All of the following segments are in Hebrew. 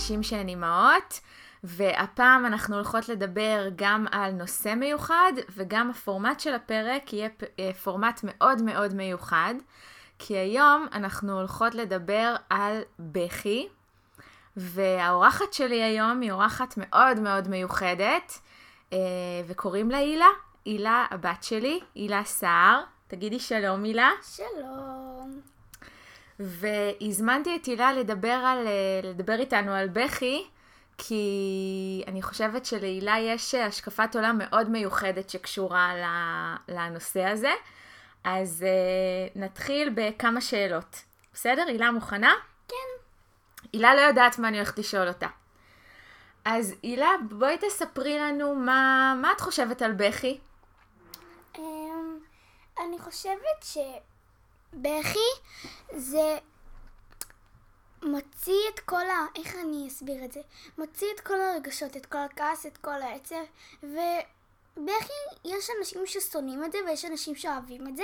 לנשים שהן אימהות, והפעם אנחנו הולכות לדבר גם על נושא מיוחד, וגם הפורמט של הפרק יהיה אה, פורמט מאוד מאוד מיוחד, כי היום אנחנו הולכות לדבר על בכי, והאורחת שלי היום היא אורחת מאוד מאוד מיוחדת, אה, וקוראים לה הילה, הילה הבת שלי, הילה סער. תגידי שלום הילה. שלום. והזמנתי את הילה לדבר, על, אה, לדבר איתנו על בכי, כי אני חושבת שלהילה יש השקפת עולם מאוד מיוחדת שקשורה לנושא הזה. אז uh, נתחיל בכמה שאלות. בסדר? הילה מוכנה? כן. הילה לא יודעת מה אני הולכת לשאול אותה. אז הילה, בואי תספרי לנו מה, מה את חושבת על בכי. Um, אני חושבת שבכי זה מוציא את כל ה... איך אני אסביר את זה? מוציא את כל הרגשות, את כל הכעס, את כל העצב, ובכי יש אנשים ששונאים את זה ויש אנשים שאוהבים את זה.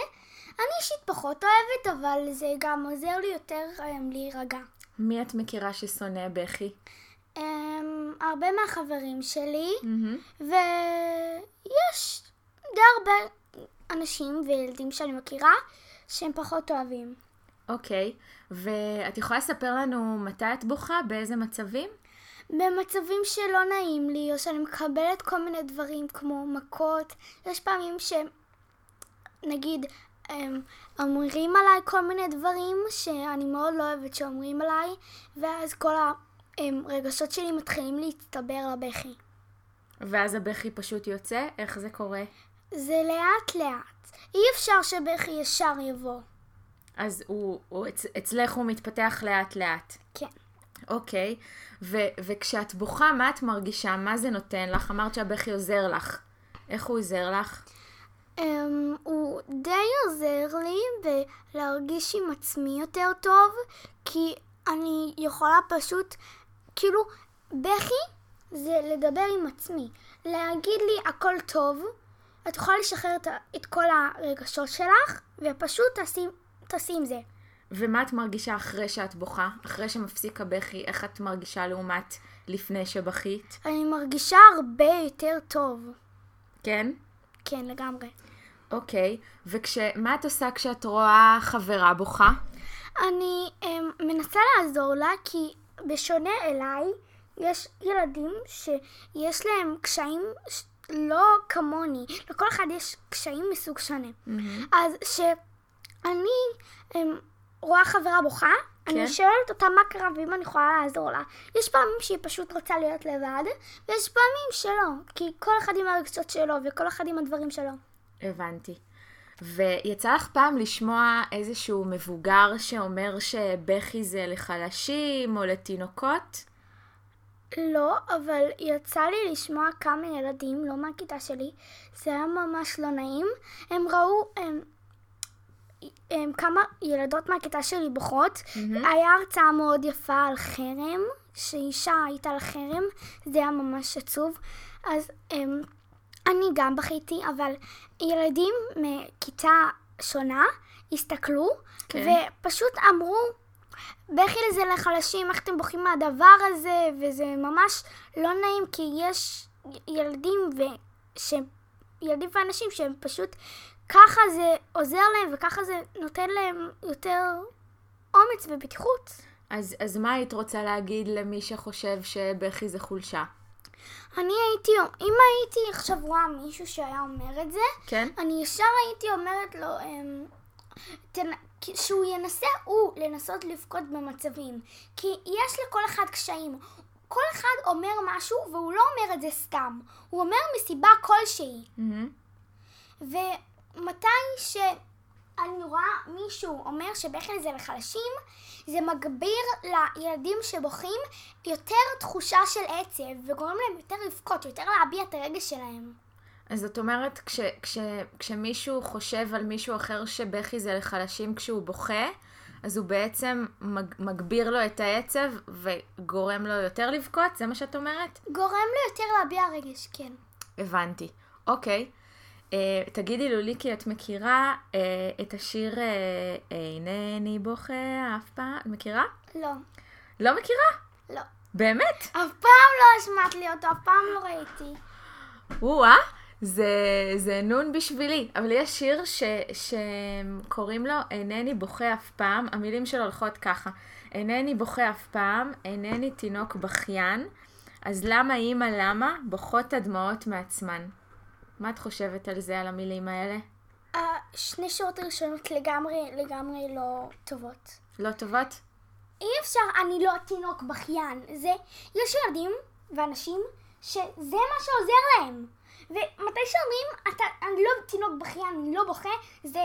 אני אישית פחות אוהבת, אבל זה גם עוזר לי יותר um, להירגע. מי את מכירה ששונא בכי? Um, הרבה מהחברים שלי, Mm-hmm. ויש די הרבה אנשים וילדים שאני מכירה שהם פחות אוהבים. אוקיי, ואת יכולה לספר לנו מתי את בוכה? באיזה מצבים? במצבים שלא נעים לי, או שאני מקבלת כל מיני דברים כמו מכות, יש פעמים שנגיד הם אומרים עליי כל מיני דברים שאני מאוד לא אוהבת שאומרים עליי, ואז כל הרגשות שלי מתחילים להצטבר לבכי. ואז הבכי פשוט יוצא? איך זה קורה? זה לאט לאט. אי אפשר שבכי ישר יבוא. אז הוא, הוא אצ, אצלך הוא מתפתח לאט לאט. כן. אוקיי, ו, וכשאת בוכה, מה את מרגישה? מה זה נותן לך? אמרת שהבכי עוזר לך. איך הוא עוזר לך? Um, הוא די עוזר לי בלהרגיש עם עצמי יותר טוב, כי אני יכולה פשוט, כאילו, בכי זה לדבר עם עצמי. להגיד לי הכל טוב, את יכולה לשחרר את, את כל הרגשות שלך, ופשוט תעשי, תעשי עם זה. ומה את מרגישה אחרי שאת בוכה? אחרי שמפסיק הבכי, איך את מרגישה לעומת לפני שבכית? אני מרגישה הרבה יותר טוב. כן? כן, לגמרי. אוקיי, ומה את עושה כשאת רואה חברה בוכה? אני um, מנסה לעזור לה, כי בשונה אליי, יש ילדים שיש להם קשיים לא כמוני. לכל אחד יש קשיים מסוג שונה. Mm-hmm. אז כשאני um, רואה חברה בוכה, כן. אני שואלת אותה מה קרה ואם אני יכולה לעזור לה. יש פעמים שהיא פשוט רוצה להיות לבד, ויש פעמים שלא, כי כל אחד עם הרגשות שלו וכל אחד עם הדברים שלו. הבנתי. ויצא לך פעם לשמוע איזשהו מבוגר שאומר שבכי זה לחלשים או לתינוקות? לא, אבל יצא לי לשמוע כמה ילדים, לא מהכיתה שלי, זה היה ממש לא נעים. הם ראו הם, הם, כמה ילדות מהכיתה שלי בוכות. מהמם. היה הרצאה מאוד יפה על חרם, שאישה הייתה על חרם, זה היה ממש עצוב. אז הם, אני גם בכיתי, אבל ילדים מכיתה שונה הסתכלו, כן. ופשוט אמרו, בכי לזה לחלשים, איך אתם בוכים מהדבר הזה, וזה ממש לא נעים, כי יש ילדים ו... ש... ילדים ואנשים שהם פשוט, ככה זה עוזר להם, וככה זה נותן להם יותר אומץ ובטיחות. אז, אז מה היית רוצה להגיד למי שחושב שבכי זה חולשה? אני הייתי, אם הייתי עכשיו רואה מישהו שהיה אומר את זה, כן? אני ישר הייתי אומרת לו, אמ, תנ... שהוא ינסה הוא לנסות לבכות במצבים. כי יש לכל אחד קשיים. כל אחד אומר משהו והוא לא אומר את זה סתם. הוא אומר מסיבה כלשהי. מהמם. ומתי שאני רואה מישהו אומר שבכי זה לחלשים, זה מגביר לילדים שבוכים יותר תחושה של עצב, וגורם להם יותר לבכות, יותר להביע את הרגש שלהם. אז זאת אומרת, כש, כש, כשמישהו חושב על מישהו אחר שבכי זה לחלשים כשהוא בוכה, אז הוא בעצם מג, מגביר לו את העצב וגורם לו יותר לבכות? זה מה שאת אומרת? גורם לו יותר להביע רגש, כן. הבנתי. אוקיי. אה, תגידי לוליקי, את מכירה אה, את השיר אה, אינני בוכה אף פעם? את מכירה? לא. לא מכירה? לא. באמת? אף פעם לא השמעת לי אותו, אף פעם לא ראיתי. או-אה, זה, זה נון בשבילי. אבל יש שיר ש, שקוראים לו אינני בוכה אף פעם, המילים שלו הולכות ככה. אינני בוכה אף פעם, אינני תינוק בכיין, אז למה אימא למה בוכות הדמעות מעצמן? מה את חושבת על זה, על המילים האלה? השני שורות הראשונות לגמרי, לגמרי לא טובות. לא טובות? אי אפשר, אני לא תינוק בכיין. זה, יש ילדים ואנשים שזה מה שעוזר להם. ומתי שאומרים, אתה, אני לא תינוק בכיין, אני לא בוכה, זה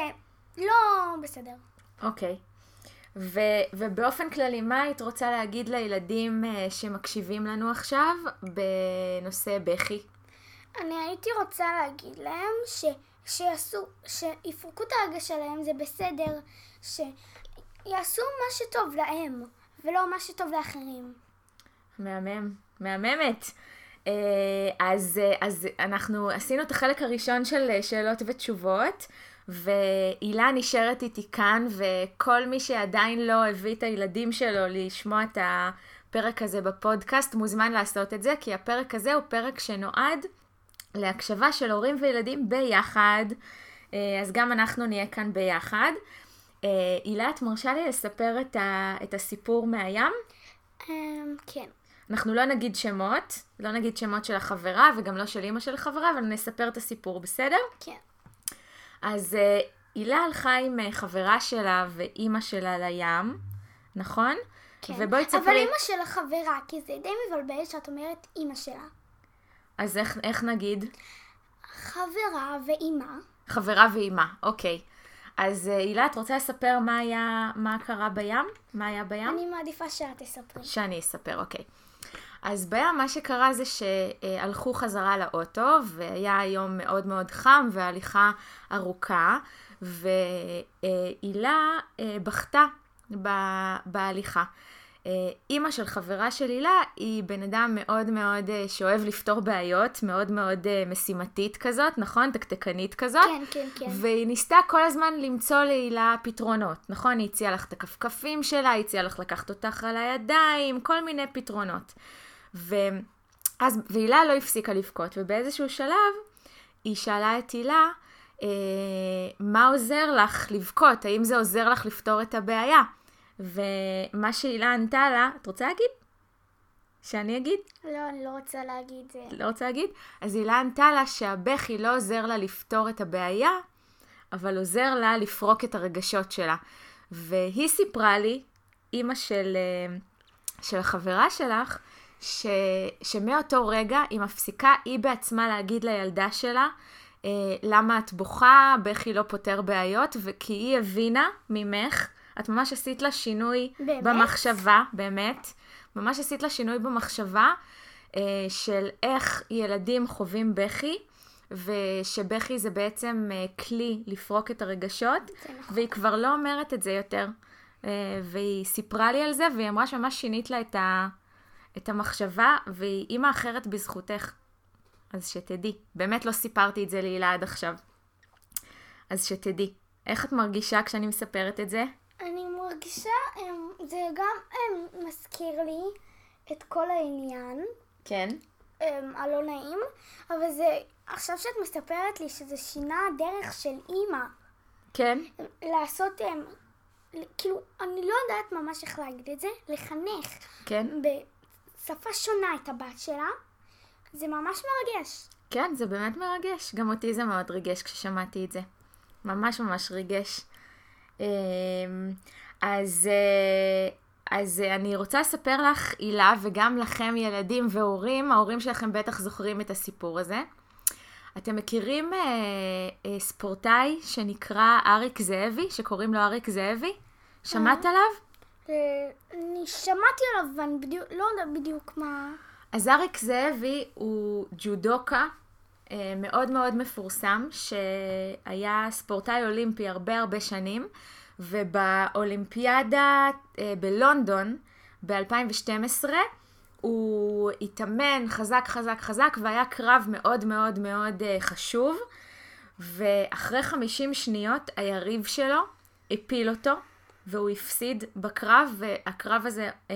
לא בסדר. אוקיי. ו- ובאופן כללי, מה היית רוצה להגיד לילדים uh, שמקשיבים לנו עכשיו בנושא בכי? אני הייתי רוצה להגיד להם ש... שיעשו, שיפרקו את הרגש שלהם, זה בסדר, שיעשו מה שטוב להם, ולא מה שטוב לאחרים. מהמם, מהממת. אה, אז, אה, אז אנחנו עשינו את החלק הראשון של אה, שאלות ותשובות, והילה נשארת איתי כאן, וכל מי שעדיין לא הביא את הילדים שלו לשמוע את הפרק הזה בפודקאסט, מוזמן לעשות את זה, כי הפרק הזה הוא פרק שנועד להקשבה של הורים וילדים ביחד. אז גם אנחנו נהיה כאן ביחד. הילה, את מרשה לי לספר את, ה, את הסיפור מהים? אמ, כן. אנחנו לא נגיד שמות, לא נגיד שמות של החברה וגם לא של אימא של החברה, אבל נספר את הסיפור, בסדר? כן. אז אה, הילה הלכה עם אה, חברה שלה ואימא שלה לים, נכון? כן. ובואי תספרי... אבל אימא של החברה, כי זה די מבלבל שאת אומרת אימא שלה. אז איך, איך נגיד? חברה ואימא. חברה ואימא, אוקיי. אז אה, הילה, את רוצה לספר מה היה, מה קרה בים? מה היה בים? אני מעדיפה שאת תספרי. שאני אספר, אוקיי. אז בים מה שקרה זה שהלכו חזרה לאוטו, והיה היום מאוד מאוד חם והליכה ארוכה, והילה אה, בכתה בהליכה. אה, אימא של חברה של הילה היא בן אדם מאוד מאוד אה, שאוהב לפתור בעיות, מאוד מאוד משימתית כזאת, נכון? תקתקנית כזאת. כן, כן, כן. והיא ניסתה כל הזמן למצוא להילה פתרונות, נכון? היא הציעה לך את הכפכפים שלה, היא הציעה לך לקחת אותך על הידיים, כל מיני פתרונות. ואז, והילה לא הפסיקה לבכות, ובאיזשהו שלב היא שאלה את הילה, אה, מה עוזר לך לבכות? האם זה עוזר לך לפתור את הבעיה? ומה שהילה ענתה לה, את רוצה להגיד? שאני אגיד? לא, אני לא רוצה להגיד. לא רוצה להגיד? אז הילה ענתה לה שהבכי לא עוזר לה לפתור את הבעיה, אבל עוזר לה לפרוק את הרגשות שלה. והיא סיפרה לי, אימא של, אה, של החברה שלך, ש, שמאותו רגע היא מפסיקה היא בעצמה להגיד לילדה שלה אה, למה את בוכה, בכי לא פותר בעיות, וכי היא הבינה ממך, את ממש עשית לה שינוי באמת? במחשבה, באמת, ממש עשית לה שינוי במחשבה אה, של איך ילדים חווים בכי. ושבכי זה בעצם אה, כלי לפרוק את הרגשות, נכון. והיא כבר לא אומרת את זה יותר. אה, והיא סיפרה לי על זה, והיא אמרה שממש שינית לה את, ה, את המחשבה, והיא אימא אחרת בזכותך. אז שתדעי. באמת לא סיפרתי את זה להילה עד עכשיו. אז שתדעי. איך את מרגישה כשאני מספרת את זה? אני מרגישה, אמ, זה גם אמ, מזכיר לי את כל העניין, כן. אמ, הלא נעים, אבל זה, עכשיו שאת מספרת לי שזה שינה הדרך של אימא, כן? לעשות, כאילו, אני לא יודעת ממש איך להגיד את זה, לחנך כן? בשפה שונה את הבת שלה, זה ממש מרגש. כן, זה באמת מרגש. גם אותי זה מאוד ריגש כששמעתי את זה. ממש ממש ריגש. אמ, אז, אה, אז אני רוצה לספר לך, הילה, וגם לכם ילדים והורים, ההורים שלכם בטח זוכרים את הסיפור הזה. אתם מכירים אה, אה, ספורטאי שנקרא אריק זאבי, שקוראים לו אריק זאבי? שמעת עליו? אני שמעתי עליו, ואני בדיוק, לא יודעת בדיוק מה... אז אריק זאבי הוא ג'ודוקה אה, מאוד מאוד מפורסם, שהיה ספורטאי אולימפי הרבה הרבה שנים, ובאולימפיאדה אה, בלונדון ב-2012 הוא התאמן חזק חזק חזק והיה קרב מאוד מאוד מאוד אה, חשוב. ואחרי 50 שניות היריב שלו הפיל אותו, והוא הפסיד בקרב, והקרב הזה, אה,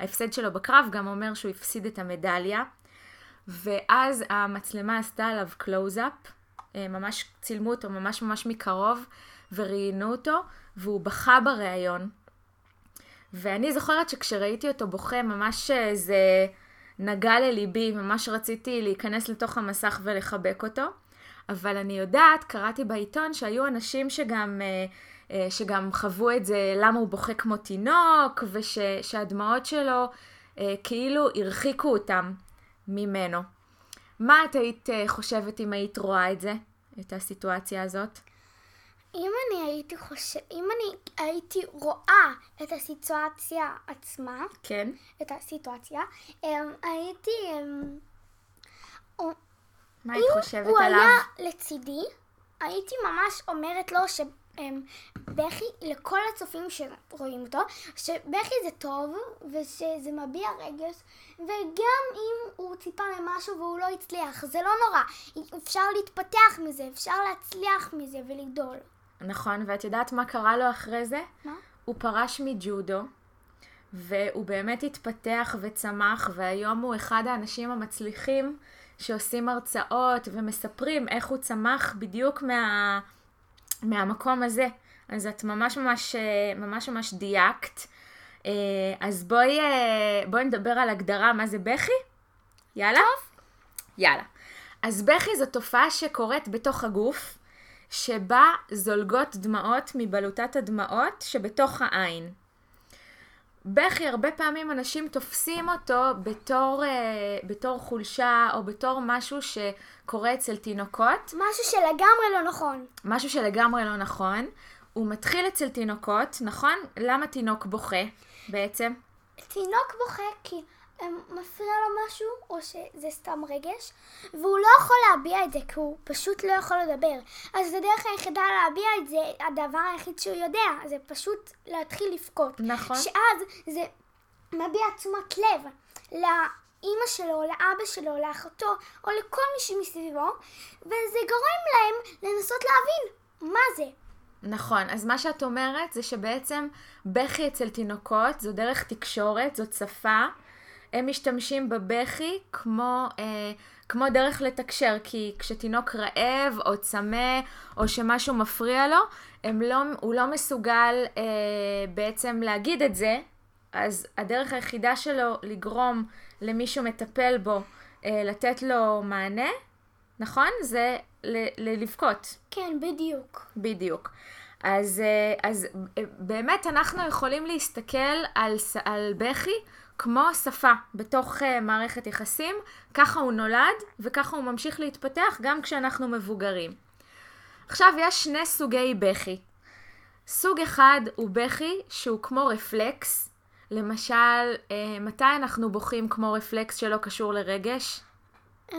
ההפסד שלו בקרב גם אומר שהוא הפסיד את המדליה. ואז המצלמה עשתה עליו קלוז-אפ, אה, ממש צילמו אותו ממש ממש מקרוב, וראיינו אותו, והוא בכה בריאיון. ואני זוכרת שכשראיתי אותו בוכה, ממש אה, זה נגע לליבי, ממש רציתי להיכנס לתוך המסך ולחבק אותו. אבל אני יודעת, קראתי בעיתון שהיו אנשים שגם, אה, שגם חוו את זה, למה הוא בוכה כמו תינוק, ושהדמעות שלו כאילו הרחיקו אותם ממנו. מה את היית חושבת אם היית רואה את זה, את הסיטואציה הזאת? אם אני הייתי חושב... אם אני הייתי רואה את הסיטואציה עצמה, כן. את הסיטואציה, אמ, הייתי... אמ, מה היית חושבת עליו? הוא היה לצידי, הייתי ממש אומרת לו ש... אמ, בכי, לכל הצופים שרואים אותו, שבכי זה טוב, ושזה מביע רגש, וגם אם הוא ציפה למשהו והוא לא הצליח, זה לא נורא. אפשר להתפתח מזה, אפשר להצליח מזה ולגדול. נכון, ואת יודעת מה קרה לו אחרי זה? מה? הוא פרש מג'ודו, והוא באמת התפתח וצמח, והיום הוא אחד האנשים המצליחים שעושים הרצאות ומספרים איך הוא צמח בדיוק מה... מהמקום הזה. אז את ממש ממש ממש ממש דייקת. אה, אז בואי, אה, בואי נדבר על הגדרה מה זה בכי. יאללה? טוב. יאללה. אז בכי זו תופעה שקורית בתוך הגוף, שבה זולגות דמעות מבלוטת הדמעות שבתוך העין. בכי, הרבה פעמים אנשים תופסים אותו בתור, אה, בתור חולשה או בתור משהו שקורה אצל תינוקות. משהו שלגמרי לא נכון. משהו שלגמרי לא נכון. הוא מתחיל אצל תינוקות, נכון? למה תינוק בוכה בעצם? תינוק בוכה כי מפריע לו משהו, או שזה סתם רגש, והוא לא יכול להביע את זה, כי הוא פשוט לא יכול לדבר. אז הדרך היחידה להביע את זה, הדבר היחיד שהוא יודע, זה פשוט להתחיל לבכות. נכון. שאז זה מביע תשומת לב לאימא שלו, לאבא שלו, לאחותו, או לכל מי שמסביבו, וזה גורם להם לנסות להבין מה זה. נכון, אז מה שאת אומרת זה שבעצם בכי אצל תינוקות זו דרך תקשורת, זאת שפה. הם משתמשים בבכי כמו, אה, כמו דרך לתקשר, כי כשתינוק רעב או צמא או שמשהו מפריע לו, לא, הוא לא מסוגל אה, בעצם להגיד את זה, אז הדרך היחידה שלו לגרום למישהו מטפל בו אה, לתת לו מענה, נכון? זה ל- לבכות. כן, בדיוק. בדיוק. אז, אה, אז אה, באמת אנחנו יכולים להסתכל על, על בכי כמו שפה בתוך uh, מערכת יחסים, ככה הוא נולד וככה הוא ממשיך להתפתח גם כשאנחנו מבוגרים. עכשיו יש שני סוגי בכי. סוג אחד הוא בכי שהוא כמו רפלקס, למשל, uh, מתי אנחנו בוכים כמו רפלקס שלא קשור לרגש? Um,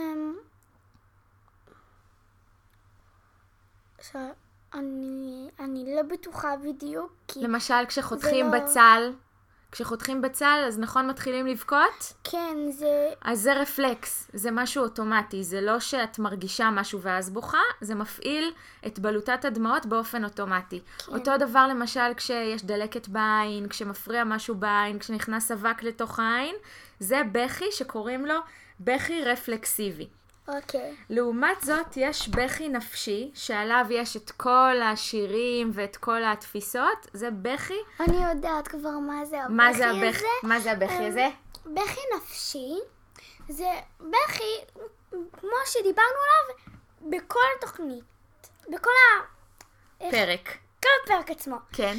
אני, אני לא בטוחה בדיוק. למשל כשחותכים לא... בצל. כשחותכים בצל, אז נכון מתחילים לבכות? כן, זה... אז זה רפלקס, זה משהו אוטומטי, זה לא שאת מרגישה משהו ואז בוכה, זה מפעיל את בלוטת הדמעות באופן אוטומטי. כן. אותו דבר למשל כשיש דלקת בעין, כשמפריע משהו בעין, כשנכנס אבק לתוך העין, זה בכי שקוראים לו בכי רפלקסיבי. אוקיי. Okay. לעומת זאת, יש בכי נפשי, שעליו יש את כל השירים ואת כל התפיסות, זה בכי. אני יודעת כבר מה זה הבכי מה זה הבכ... הזה. מה זה הבכי הזה? אמ, בכי נפשי זה בכי, כמו שדיברנו עליו, בכל התוכנית. בכל ה... פרק. כל הפרק עצמו. כן.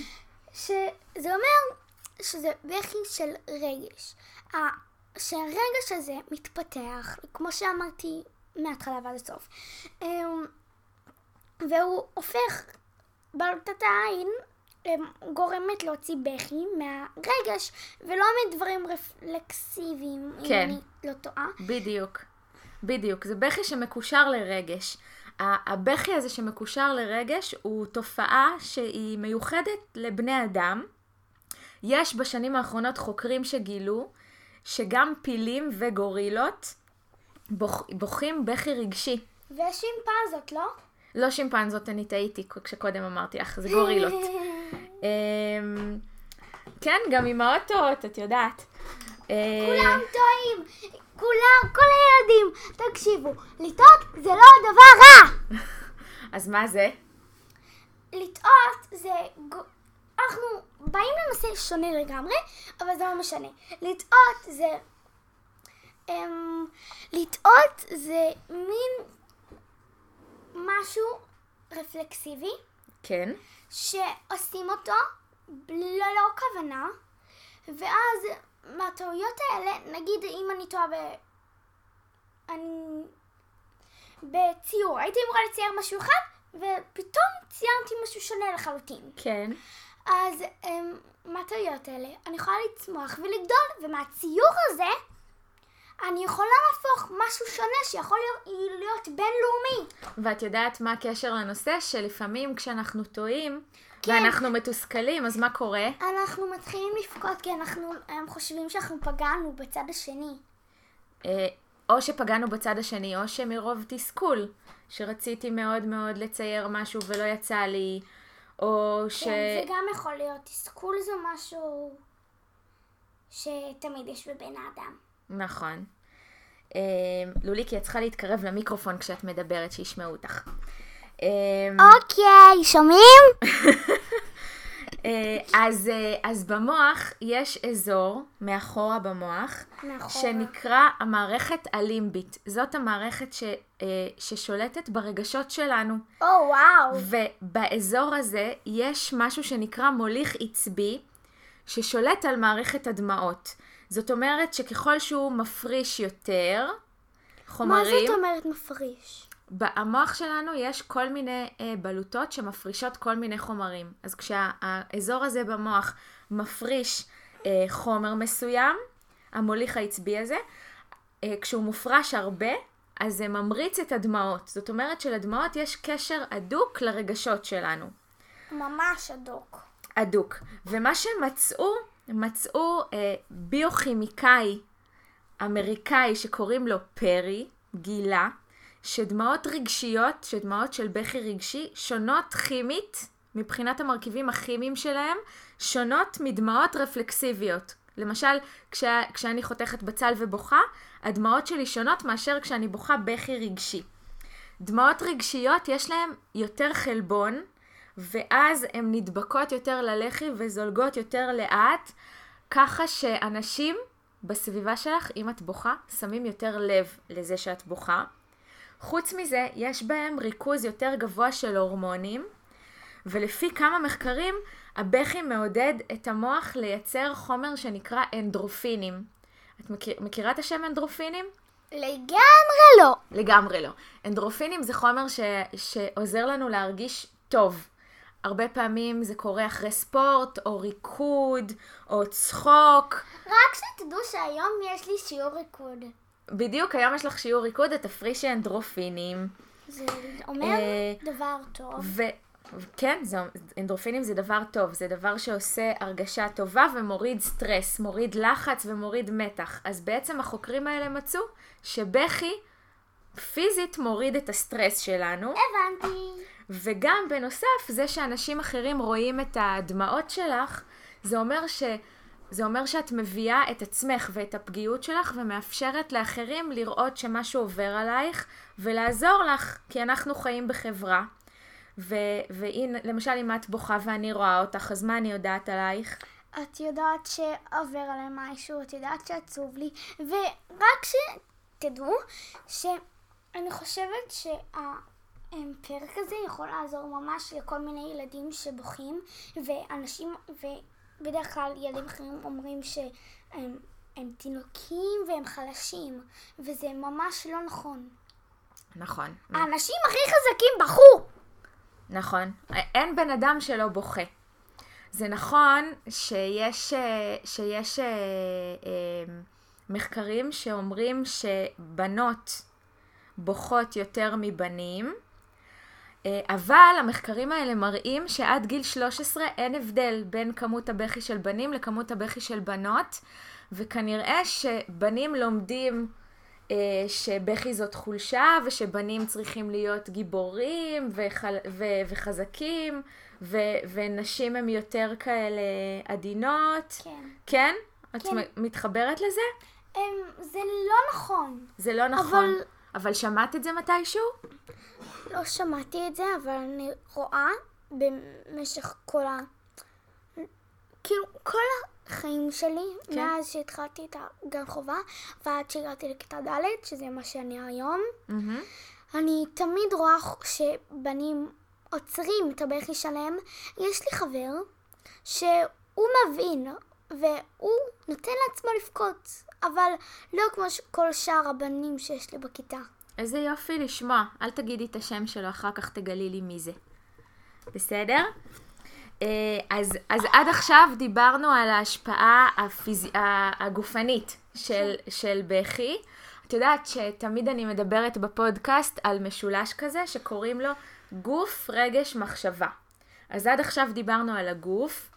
שזה אומר שזה בכי של רגש. שהרגש הזה מתפתח, כמו שאמרתי מההתחלה ועד הסוף. אמ, והוא הופך, בלוטת העין אמ, גורמת להוציא בכי מהרגש, ולא מדברים רפלקסיביים, כן. אם אני לא טועה. בדיוק. בדיוק. זה בכי שמקושר לרגש. הבכי הזה שמקושר לרגש הוא תופעה שהיא מיוחדת לבני אדם. יש בשנים האחרונות חוקרים שגילו שגם פילים וגורילות בוכ... בוכים בכי רגשי. ושימפנזות, לא? לא שימפנזות, אני טעיתי כשקודם אמרתי לך, זה גורילות. אמ, כן, גם אמהות טועות, את יודעת. אה, כולם טועים, כולם, כל הילדים, תקשיבו, לטעות זה לא דבר רע. אז מה זה? לטעות זה... אנחנו באים לנושא שונה לגמרי, אבל זה לא משנה. לטעות זה... אמ, לטעות זה מין משהו רפלקסיבי, כן. שעושים אותו ללא כוונה, ואז מהטעויות האלה, נגיד אם אני טועה ב... אני... בציור, הייתי אמורה לצייר משהו אחד, ופתאום ציירתי משהו שונה לחלוטין. כן. אז אמ, מהטעויות האלה, אני יכולה לצמוח ולגדול, ומהציור הזה, אני יכולה להפוך משהו שונה שיכול להיות, להיות בינלאומי. ואת יודעת מה הקשר לנושא? שלפעמים כשאנחנו טועים, כן. ואנחנו מתוסכלים, אז מה קורה? אנחנו מתחילים לבכות כי אנחנו הם חושבים שאנחנו פגענו בצד השני. אה, או שפגענו בצד השני, או שמרוב תסכול, שרציתי מאוד מאוד לצייר משהו ולא יצא לי, או ש... כן, זה גם יכול להיות. תסכול זה משהו שתמיד יש בבן האדם. נכון. אה, לוליקי, את צריכה להתקרב למיקרופון כשאת מדברת, שישמעו אותך. אה, אוקיי, שומעים? אה, אז, אה, אז במוח יש אזור מאחורה במוח, מאחורה. שנקרא המערכת הלימבית. זאת המערכת ש, אה, ששולטת ברגשות שלנו. או וואו. ובאזור הזה יש משהו שנקרא מוליך עצבי, ששולט על מערכת הדמעות. זאת אומרת שככל שהוא מפריש יותר מה חומרים, זאת אומרת מפריש? במוח שלנו יש כל מיני אה, בלוטות שמפרישות כל מיני חומרים. אז כשהאזור הזה במוח מפריש אה, חומר מסוים, המוליך העצבי הזה, אה, כשהוא מופרש הרבה, אז זה ממריץ את הדמעות. זאת אומרת שלדמעות יש קשר הדוק לרגשות שלנו. ממש הדוק. הדוק. ומה שמצאו, מצאו אה, ביוכימיקאי אמריקאי שקוראים לו פרי, גילה, שדמעות רגשיות, שדמעות של בכי רגשי, שונות כימית, מבחינת המרכיבים הכימיים שלהם, שונות מדמעות רפלקסיביות. למשל, כשה, כשאני חותכת בצל ובוכה, הדמעות שלי שונות מאשר כשאני בוכה בכי רגשי. דמעות רגשיות יש להן יותר חלבון, ואז הן נדבקות יותר ללחי וזולגות יותר לאט, ככה שאנשים בסביבה שלך, אם את בוכה, שמים יותר לב לזה שאת בוכה. חוץ מזה, יש בהם ריכוז יותר גבוה של הורמונים, ולפי כמה מחקרים, הבכי מעודד את המוח לייצר חומר שנקרא אנדרופינים. את מכיר, מכירה את השם אנדורפינים? לגמרי לא. לגמרי לא. אנדורפינים זה חומר ש, שעוזר לנו להרגיש טוב. הרבה פעמים זה קורה אחרי ספורט, או ריקוד, או צחוק. רק שתדעו שהיום יש לי שיעור ריקוד. בדיוק, היום יש לך שיעור ריקוד, את תפרישי אנדורפינים. זה אומר אה, דבר טוב. ו... כן, זה, אנדורפינים זה דבר טוב, זה דבר שעושה הרגשה טובה ומוריד סטרס, מוריד לחץ ומוריד מתח. אז בעצם החוקרים האלה מצאו שבכי פיזית מוריד את הסטרס שלנו, הבנתי. וגם בנוסף, זה שאנשים אחרים רואים את הדמעות שלך, זה אומר ש... זה אומר שאת מביאה את עצמך ואת הפגיעות שלך ומאפשרת לאחרים לראות שמשהו עובר עלייך ולעזור לך, כי אנחנו חיים בחברה. ו- והנה, למשל אם את בוכה ואני רואה אותך, אז מה אני יודעת עלייך? את יודעת שעובר עליי משהו, את יודעת שעצוב לי, ורק שתדעו שאני חושבת שהפרק הזה יכול לעזור ממש לכל מיני ילדים שבוכים, ואנשים, ובדרך כלל ילדים אחרים אומרים שהם הם תינוקים והם חלשים, וזה ממש לא נכון. נכון. האנשים הכי חזקים בכו! נכון. אין בן אדם שלא בוכה. זה נכון שיש, אה, שיש אה, אה, מחקרים שאומרים שבנות בוכות יותר מבנים, אה, אבל המחקרים האלה מראים שעד גיל 13 אין הבדל בין כמות הבכי של בנים לכמות הבכי של בנות, וכנראה שבנים לומדים אה, שבכי זאת חולשה, ושבנים צריכים להיות גיבורים וחל, ו, וחזקים, ו, ונשים הן יותר כאלה עדינות. כן. כן? את כן. מתחברת לזה? אמ, זה לא נכון. זה לא נכון. אבל- אבל שמעת את זה מתישהו? לא שמעתי את זה, אבל אני רואה במשך כל ה... כאילו, כל החיים שלי, כן. מאז שהתחלתי את הגן חובה, ועד שהגעתי לכיתה ד', שזה מה שאני היום, מהמם. אני תמיד רואה שבנים עוצרים את הבכי שלהם. יש לי חבר שהוא מבין, והוא נותן לעצמו לבכות, אבל לא כמו כל שאר הבנים שיש לי בכיתה. איזה יופי לשמוע. אל תגידי את השם שלו, אחר כך תגלי לי מי זה. בסדר? אה, אז, אז עד עכשיו דיברנו על ההשפעה הפיז... הגופנית של, של בכי. את יודעת שתמיד אני מדברת בפודקאסט על משולש כזה שקוראים לו גוף, רגש, מחשבה. אז עד עכשיו דיברנו על הגוף.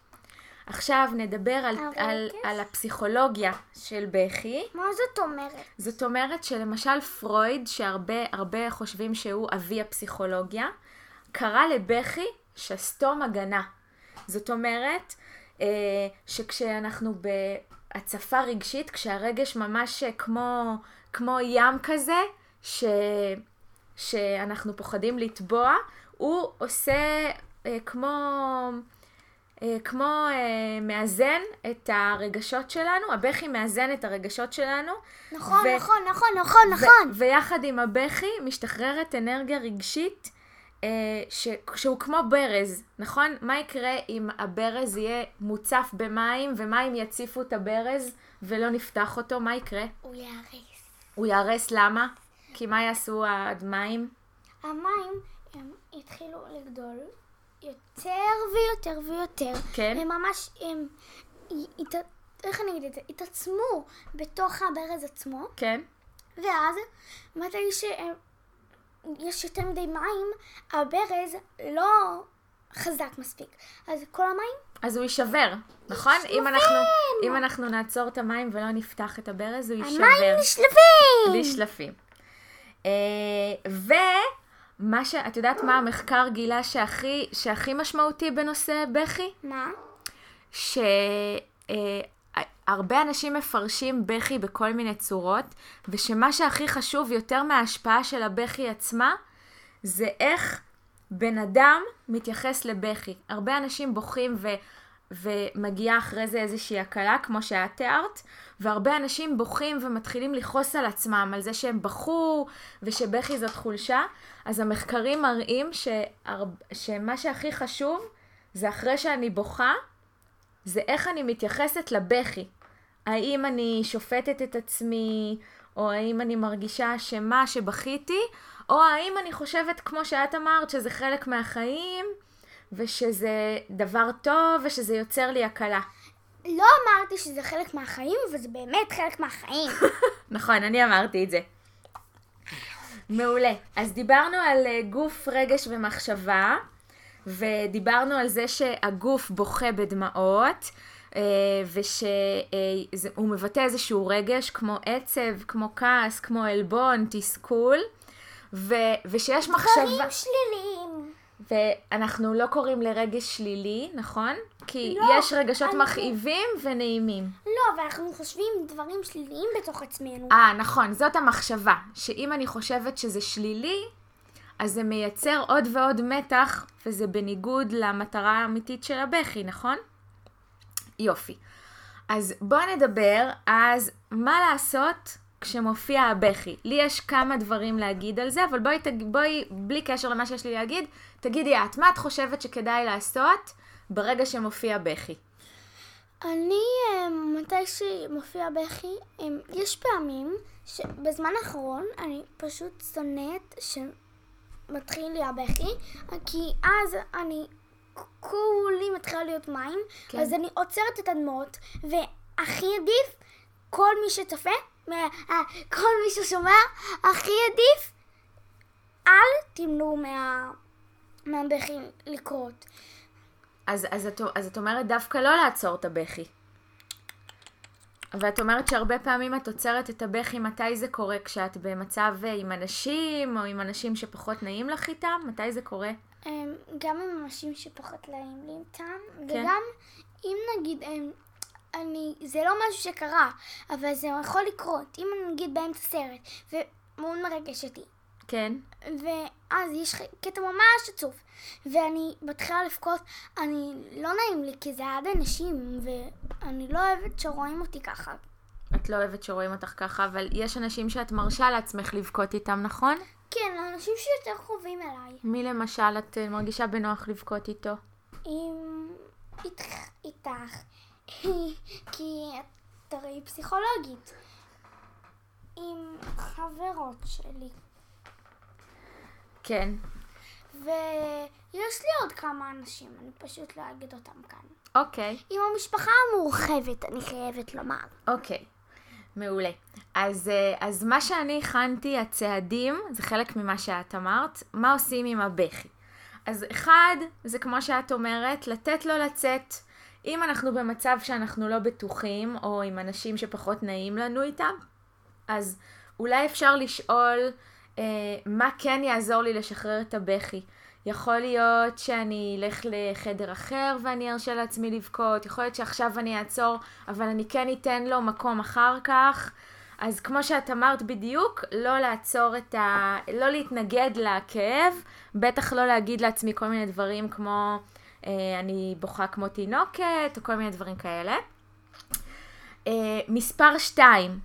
עכשיו נדבר על, על, הרגש? על הפסיכולוגיה של בכי. מה זאת אומרת? זאת אומרת שלמשל פרויד, שהרבה הרבה חושבים שהוא אבי הפסיכולוגיה, קרא לבכי שסתום הגנה. זאת אומרת אה, שכשאנחנו בהצפה רגשית, כשהרגש ממש כמו, כמו ים כזה, ש, שאנחנו פוחדים לטבוע, הוא עושה אה, כמו... אה, כמו אה, מאזן את הרגשות שלנו, הבכי מאזן את הרגשות שלנו. נכון, ו- נכון, נכון, נכון, ו- נכון. ויחד עם הבכי משתחררת אנרגיה רגשית אה, ש- שהוא כמו ברז, נכון? מה יקרה אם הברז יהיה מוצף במים ומים יציפו את הברז ולא נפתח אותו? מה יקרה? הוא יהרס. הוא ייהרס למה? כי מה יעשו המים? המים הם התחילו לגדול יותר ויותר ויותר. כן. הם ממש, הם, הת, איך אני אגיד את זה? התעצמו בתוך הברז עצמו, כן? ואז מתי שיש יותר מדי מים, הברז לא חזק מספיק. אז כל המים, אז הוא יישבר, נכון? אם אנחנו, אם אנחנו נעצור את המים ולא נפתח את הברז, הוא יישבר. המים נשלפים! בלי שלפים. אה, ומה ש... את יודעת מה המחקר גילה שהכי, שהכי משמעותי בנושא בכי? מה? שהרבה אנשים מפרשים בכי בכל מיני צורות, ושמה שהכי חשוב יותר מההשפעה של הבכי עצמה, זה איך בן אדם מתייחס לבכי. הרבה אנשים בוכים ו... ומגיעה אחרי זה איזושהי הקלה, כמו שאת תיארת, והרבה אנשים בוכים ומתחילים לכעוס על עצמם, על זה שהם בכו ושבכי זאת חולשה. אז המחקרים מראים שהר... שמה שהכי חשוב זה אחרי שאני בוכה, זה איך אני מתייחסת לבכי. האם אני שופטת את עצמי, או האם אני מרגישה אשמה שבכיתי, או האם אני חושבת, כמו שאת אמרת, שזה חלק מהחיים, ושזה דבר טוב, ושזה יוצר לי הקלה. לא אמרתי שזה חלק מהחיים, אבל זה באמת חלק מהחיים. נכון, אני אמרתי את זה. מעולה. אז דיברנו על אה, גוף, רגש ומחשבה, ודיברנו על זה שהגוף בוכה בדמעות, ושהוא מבטא איזשהו רגש כמו עצב, כמו כעס, כמו עלבון, תסכול, ו- ושיש מחשבה... דברים שליליים. ואנחנו לא קוראים לרגש שלילי, נכון? כי לא, יש רגשות אנחנו- מכאיבים ונעימים. לא, אבל אנחנו חושבים דברים שליליים בתוך עצמנו. אה, נכון, זאת המחשבה. שאם אני חושבת שזה שלילי, אז זה מייצר עוד ועוד מתח, וזה בניגוד למטרה האמיתית של הבכי, נכון? יופי. אז בואו נדבר אז מה לעשות כשמופיע הבכי. לי יש כמה דברים להגיד על זה, אבל בואי. בואי בלי קשר למה שיש לי להגיד, תגידי את, מה את חושבת שכדאי לעשות ברגע שמופיע בכי? אני, אה, מתי שמופיע בכי, אה, יש פעמים שבזמן האחרון אני פשוט שונאת שמתחיל לי הבכי, כי אז אני כולי מתחילה להיות מים, כן. אז אני עוצרת את הדמעות, והכי עדיף, כל מי שצופה, כל מי ששומע, הכי עדיף, אל תמנעו מה... מהבכי לקרות. אז, אז, את, אז את אומרת דווקא לא לעצור את הבכי. ואת אומרת שהרבה פעמים את עוצרת את הבכי, מתי זה קורה? כשאת במצב אה, עם אנשים, או עם אנשים שפחות נעים לך איתם? מתי זה קורה? אמ, גם עם אנשים שפחות נעים לי איתם, כן. וגם אם נגיד, אני, זה לא משהו שקרה, אבל זה יכול לקרות. אם אני נגיד באמצע סרט, ומאוד מרגש אותי, כן. ואז יש קטע ממש עצוב, ואני מתחילה לבכות, אני, לא נעים לי, כי זה עד אנשים, ואני לא אוהבת שרואים אותי ככה. את לא אוהבת שרואים אותך ככה, אבל יש אנשים שאת מרשה לעצמך לבכות איתם, נכון? כן, אנשים שיותר קרובים אליי. מי למשל את מרגישה בנוח לבכות איתו? עם... איתך, איתך, כי את הרי פסיכולוגית. עם חברות שלי. כן. ויש לי עוד כמה אנשים, אני פשוט לא אגיד אותם כאן. אוקיי. עם המשפחה המורחבת, אני חייבת לומר. אוקיי. מעולה. אז, אה, אז מה שאני הכנתי, הצעדים, זה חלק ממה שאת אמרת, מה עושים עם הבכי. אז אחד, זה כמו שאת אומרת, לתת לו לצאת. אם אנחנו במצב שאנחנו לא בטוחים, או עם אנשים שפחות נעים לנו איתם, אז אולי אפשר לשאול אה, מה כן יעזור לי לשחרר את הבכי. יכול להיות שאני אלך לחדר אחר ואני ארשה לעצמי לבכות, יכול להיות שעכשיו אני אעצור, אבל אני כן אתן לו מקום אחר כך. אז כמו שאת אמרת בדיוק, לא לעצור את ה... לא להתנגד לכאב, בטח לא להגיד לעצמי כל מיני דברים כמו אני בוכה כמו תינוקת, או כל מיני דברים כאלה. אה, מספר שתיים,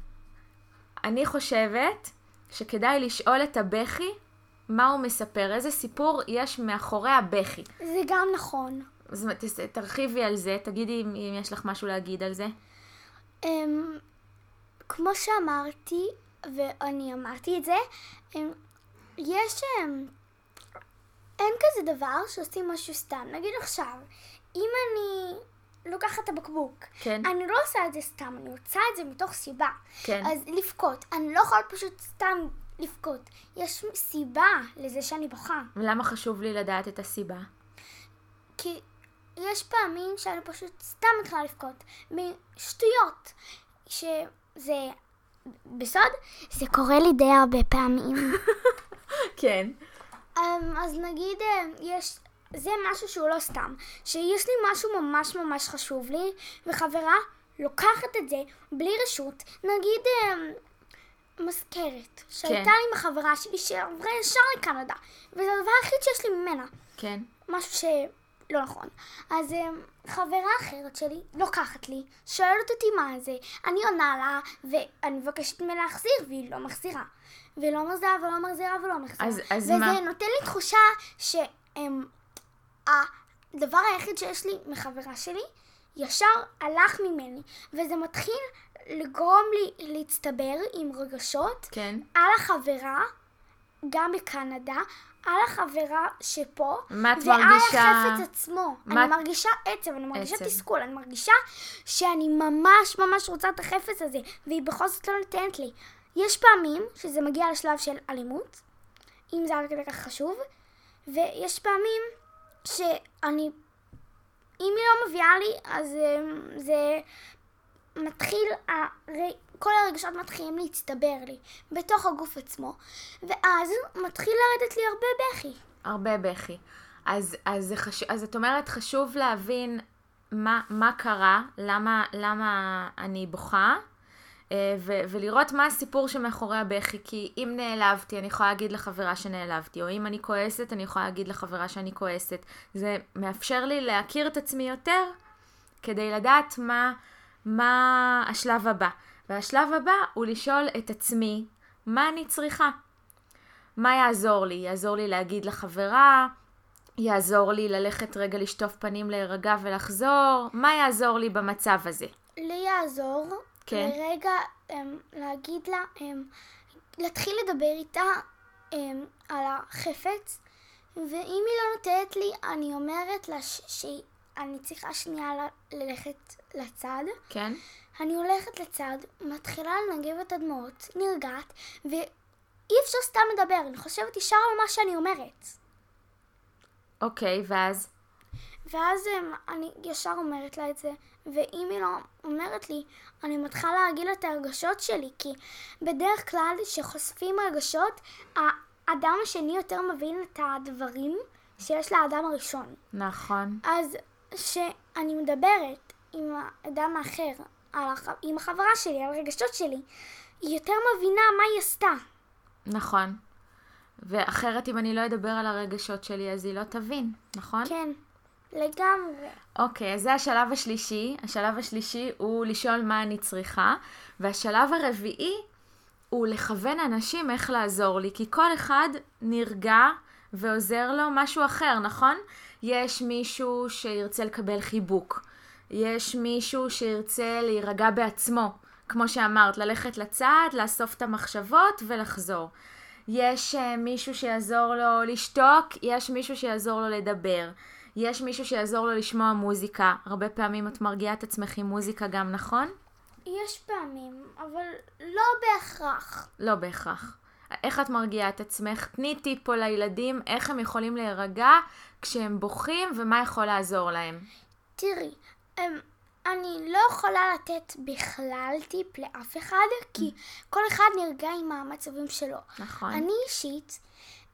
אני חושבת שכדאי לשאול את הבכי מה הוא מספר, איזה סיפור יש מאחורי הבכי. זה גם נכון. אז תרחיבי על זה, תגידי אם, אם יש לך משהו להגיד על זה. אמ, כמו שאמרתי, ואני אמרתי את זה, אמ, יש... אמ, אין כזה דבר שעושים משהו סתם. נגיד עכשיו, אם אני לוקחת את הבקבוק, כן, אני לא עושה את זה סתם, אני עושה את זה מתוך סיבה. כן, אז לבכות, אני לא יכולה פשוט סתם לבכות. יש סיבה לזה שאני בוכה. ולמה חשוב לי לדעת את הסיבה? כי יש פעמים שאני פשוט סתם מתחילה לבכות. משטויות. שזה... בסוד, זה קורה לי די הרבה פעמים. כן, אז נגיד, אמ, יש... זה משהו שהוא לא סתם. שיש לי משהו ממש ממש חשוב לי, וחברה לוקחת את זה בלי רשות. נגיד... אמ, מזכרת, שהייתה כן. לי עם החברה שלי שעברה ישר לקנדה, וזה הדבר היחיד שיש לי ממנה. כן, משהו שלא נכון. אז אמ, חברה אחרת שלי לוקחת לי, שואלת אותי מה זה, אני עונה לה, ואני מבקשת ממנה להחזיר, והיא לא מחזירה. ולא מחזירה ולא מחזירה ולא מחזירה. אז- אז וזה מה? נותן לי תחושה שהדבר היחיד שיש לי מחברה שלי, ישר הלך ממני. וזה מתחיל לגרום לי להצטבר עם רגשות כן. על החברה, גם בקנדה, על החברה שפה, מה את ועל מרגישה? החפץ עצמו. מה- אני מרגישה עצב, אני מרגישה עצב. תסכול, אני מרגישה שאני ממש ממש רוצה את החפץ הזה, והיא בכל זאת לא נותנת לי. יש פעמים שזה מגיע לשלב של אלימות, אם זה כדי כך חשוב, ויש פעמים שאני, אם היא לא מביאה לי, אז אמ, זה מתחיל, הרי, כל הרגשות מתחילים להצטבר לי בתוך הגוף עצמו, ואז מתחיל לרדת לי הרבה בכי. הרבה בכי. אז, אז, חש... אז את אומרת, חשוב להבין מה, מה קרה, למה, למה אני בוכה, אה, ו- ולראות מה הסיפור שמאחורי הבכי. כי אם נעלבתי, אני יכולה להגיד לחברה שנעלבתי, או אם אני כועסת, אני יכולה להגיד לחברה שאני כועסת. זה מאפשר לי להכיר את עצמי יותר, כדי לדעת מה, מה השלב הבא. והשלב הבא הוא לשאול את עצמי, מה אני צריכה? מה יעזור לי? יעזור לי להגיד לחברה, יעזור לי ללכת רגע לשטוף פנים, להירגע ולחזור, מה יעזור לי במצב הזה? לי יעזור כן. לרגע אמ, להגיד לה, אמ, להתחיל לדבר איתה אמ, על החפץ, ואם היא לא נותנת לי, אני אומרת לה ש- שאני צריכה שנייה ל- ללכת לצד. כן? אני הולכת לצד, מתחילה לנגב את הדמעות, נרגעת, ואי אפשר סתם לדבר, אני חושבת ישר על מה שאני אומרת. אוקיי, ואז? ואז הם, אני ישר אומרת לה את זה, ואם היא לא אומרת לי, אני מתחילה להגיד לה את הרגשות שלי, כי בדרך כלל כשחושפים רגשות, האדם השני יותר מבין את הדברים שיש לאדם הראשון. נכון. אז כשאני מדברת עם האדם האחר, הח... עם החברה שלי, על הרגשות שלי, היא יותר מבינה מה היא עשתה. נכון. ואחרת אם אני לא אדבר על הרגשות שלי, אז היא לא תבין, נכון? כן, לגמרי. אוקיי, אז זה השלב השלישי. השלב השלישי הוא לשאול מה אני צריכה, והשלב הרביעי הוא לכוון אנשים איך לעזור לי, כי כל אחד נרגע ועוזר לו משהו אחר, נכון? יש מישהו שירצה לקבל חיבוק, יש מישהו שירצה להירגע בעצמו, כמו שאמרת, ללכת לצד, לאסוף את המחשבות ולחזור. יש uh, מישהו שיעזור לו לשתוק, יש מישהו שיעזור לו לדבר. יש מישהו שיעזור לו לשמוע מוזיקה. הרבה פעמים את מרגיעה את עצמך עם מוזיקה גם, נכון? יש פעמים, אבל לא בהכרח. לא בהכרח. איך את מרגיעה את עצמך? תני טיפ פה לילדים, איך הם יכולים להירגע כשהם בוכים ומה יכול לעזור להם. תראי, הם, אני לא יכולה לתת בכלל טיפ לאף אחד, כי כל אחד נרגע עם המצבים שלו. נכון. אני אישית,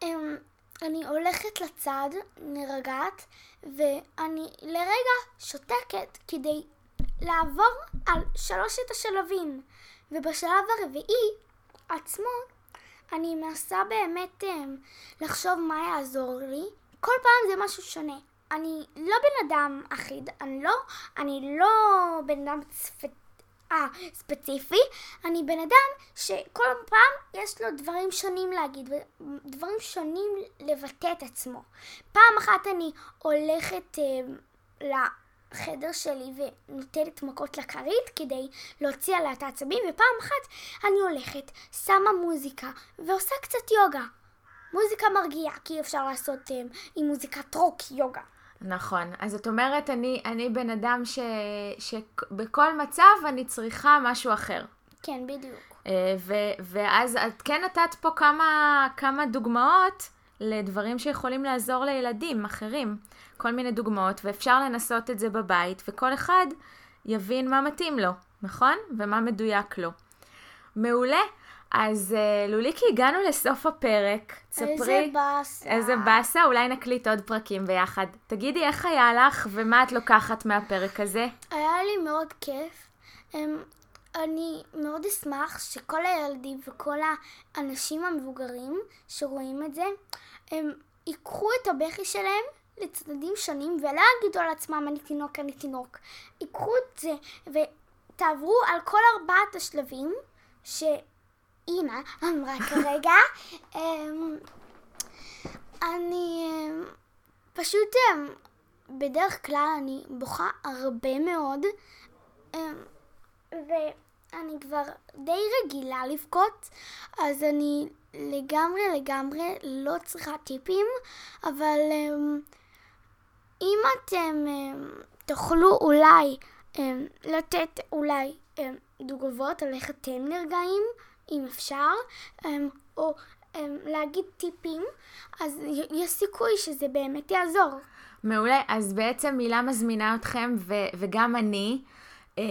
הם, אני הולכת לצד, נרגעת, ואני לרגע שותקת כדי לעבור על שלושת השלבים. ובשלב הרביעי עצמו, אני מנסה באמת הם, לחשוב מה יעזור לי. כל פעם זה משהו שונה. אני לא בן אדם אחיד, אני לא, אני לא בן אדם צפ... אה, ספציפי, אני בן אדם שכל פעם יש לו דברים שונים להגיד, דברים שונים לבטא את עצמו. פעם אחת אני הולכת אה, לחדר שלי ונותנת מכות לכרית כדי להוציא עליה את העצבים, ופעם אחת אני הולכת, שמה מוזיקה ועושה קצת יוגה. מוזיקה מרגיעה, כי אפשר לעשות אה, עם מוזיקת רוק יוגה. נכון. אז את אומרת, אני, אני בן אדם ש, שבכל מצב אני צריכה משהו אחר. כן, בדיוק. אה, ו, ואז את כן נתת פה כמה, כמה דוגמאות לדברים שיכולים לעזור לילדים אחרים. כל מיני דוגמאות, ואפשר לנסות את זה בבית, וכל אחד יבין מה מתאים לו, נכון? ומה מדויק לו. מעולה. אז uh, לוליקי, הגענו לסוף הפרק. תספרי. איזה באסה. איזה באסה, אולי נקליט עוד פרקים ביחד. תגידי, איך היה לך ומה את לוקחת מהפרק הזה? היה לי מאוד כיף. Um, אני מאוד אשמח שכל הילדים וכל האנשים המבוגרים שרואים את זה, הם ייקחו את הבכי שלהם לצדדים שונים ולא יגידו על עצמם אני תינוק, אני תינוק. ייקחו את זה ותעברו על כל ארבעת השלבים ש... אימא אמרה כרגע. אמ, אני אמ, פשוט, אמ, בדרך כלל אני בוכה הרבה מאוד, ואני כבר די רגילה לבכות, אז אני לגמרי לגמרי לא צריכה טיפים, אבל אם אתם תוכלו אולי לתת אולי תגובות על איך אתם נרגעים, אם אפשר, אמ, או אמ, להגיד טיפים, אז יש סיכוי שזה באמת יעזור. מעולה, אז בעצם מילה מזמינה אתכם, ו- וגם אני, אה,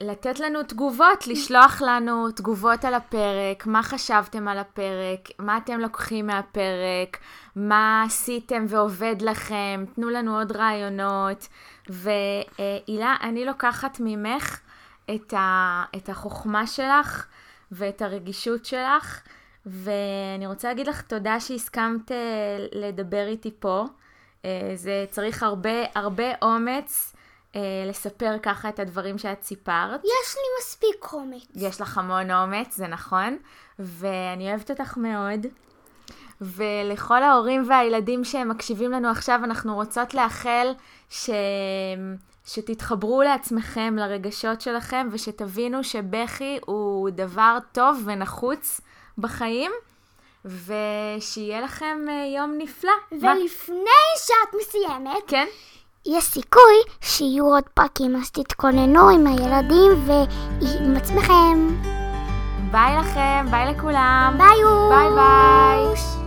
לתת לנו תגובות, לשלוח לנו תגובות על הפרק, מה חשבתם על הפרק, מה אתם לוקחים מהפרק, מה עשיתם ועובד לכם, תנו לנו עוד רעיונות. והילה, אני לוקחת ממך את, ה- את החוכמה שלך. ואת הרגישות שלך, ואני רוצה להגיד לך תודה שהסכמת אה, לדבר איתי פה. אה, זה צריך הרבה הרבה אומץ אה, לספר ככה את הדברים שאת סיפרת. יש לי מספיק אומץ. יש לך המון אומץ, זה נכון, ואני אוהבת אותך מאוד. ולכל ההורים והילדים שמקשיבים לנו עכשיו, אנחנו רוצות לאחל ש... שתתחברו לעצמכם, לרגשות שלכם, ושתבינו שבכי הוא דבר טוב ונחוץ בחיים, ושיהיה לכם אה, יום נפלא. ולפני מה? שאת מסיימת, כן? יש סיכוי שיהיו עוד פרקים, אז תתכוננו עם הילדים ועם עצמכם. ביי לכם, ביי לכולם. ביי. ביי ביי.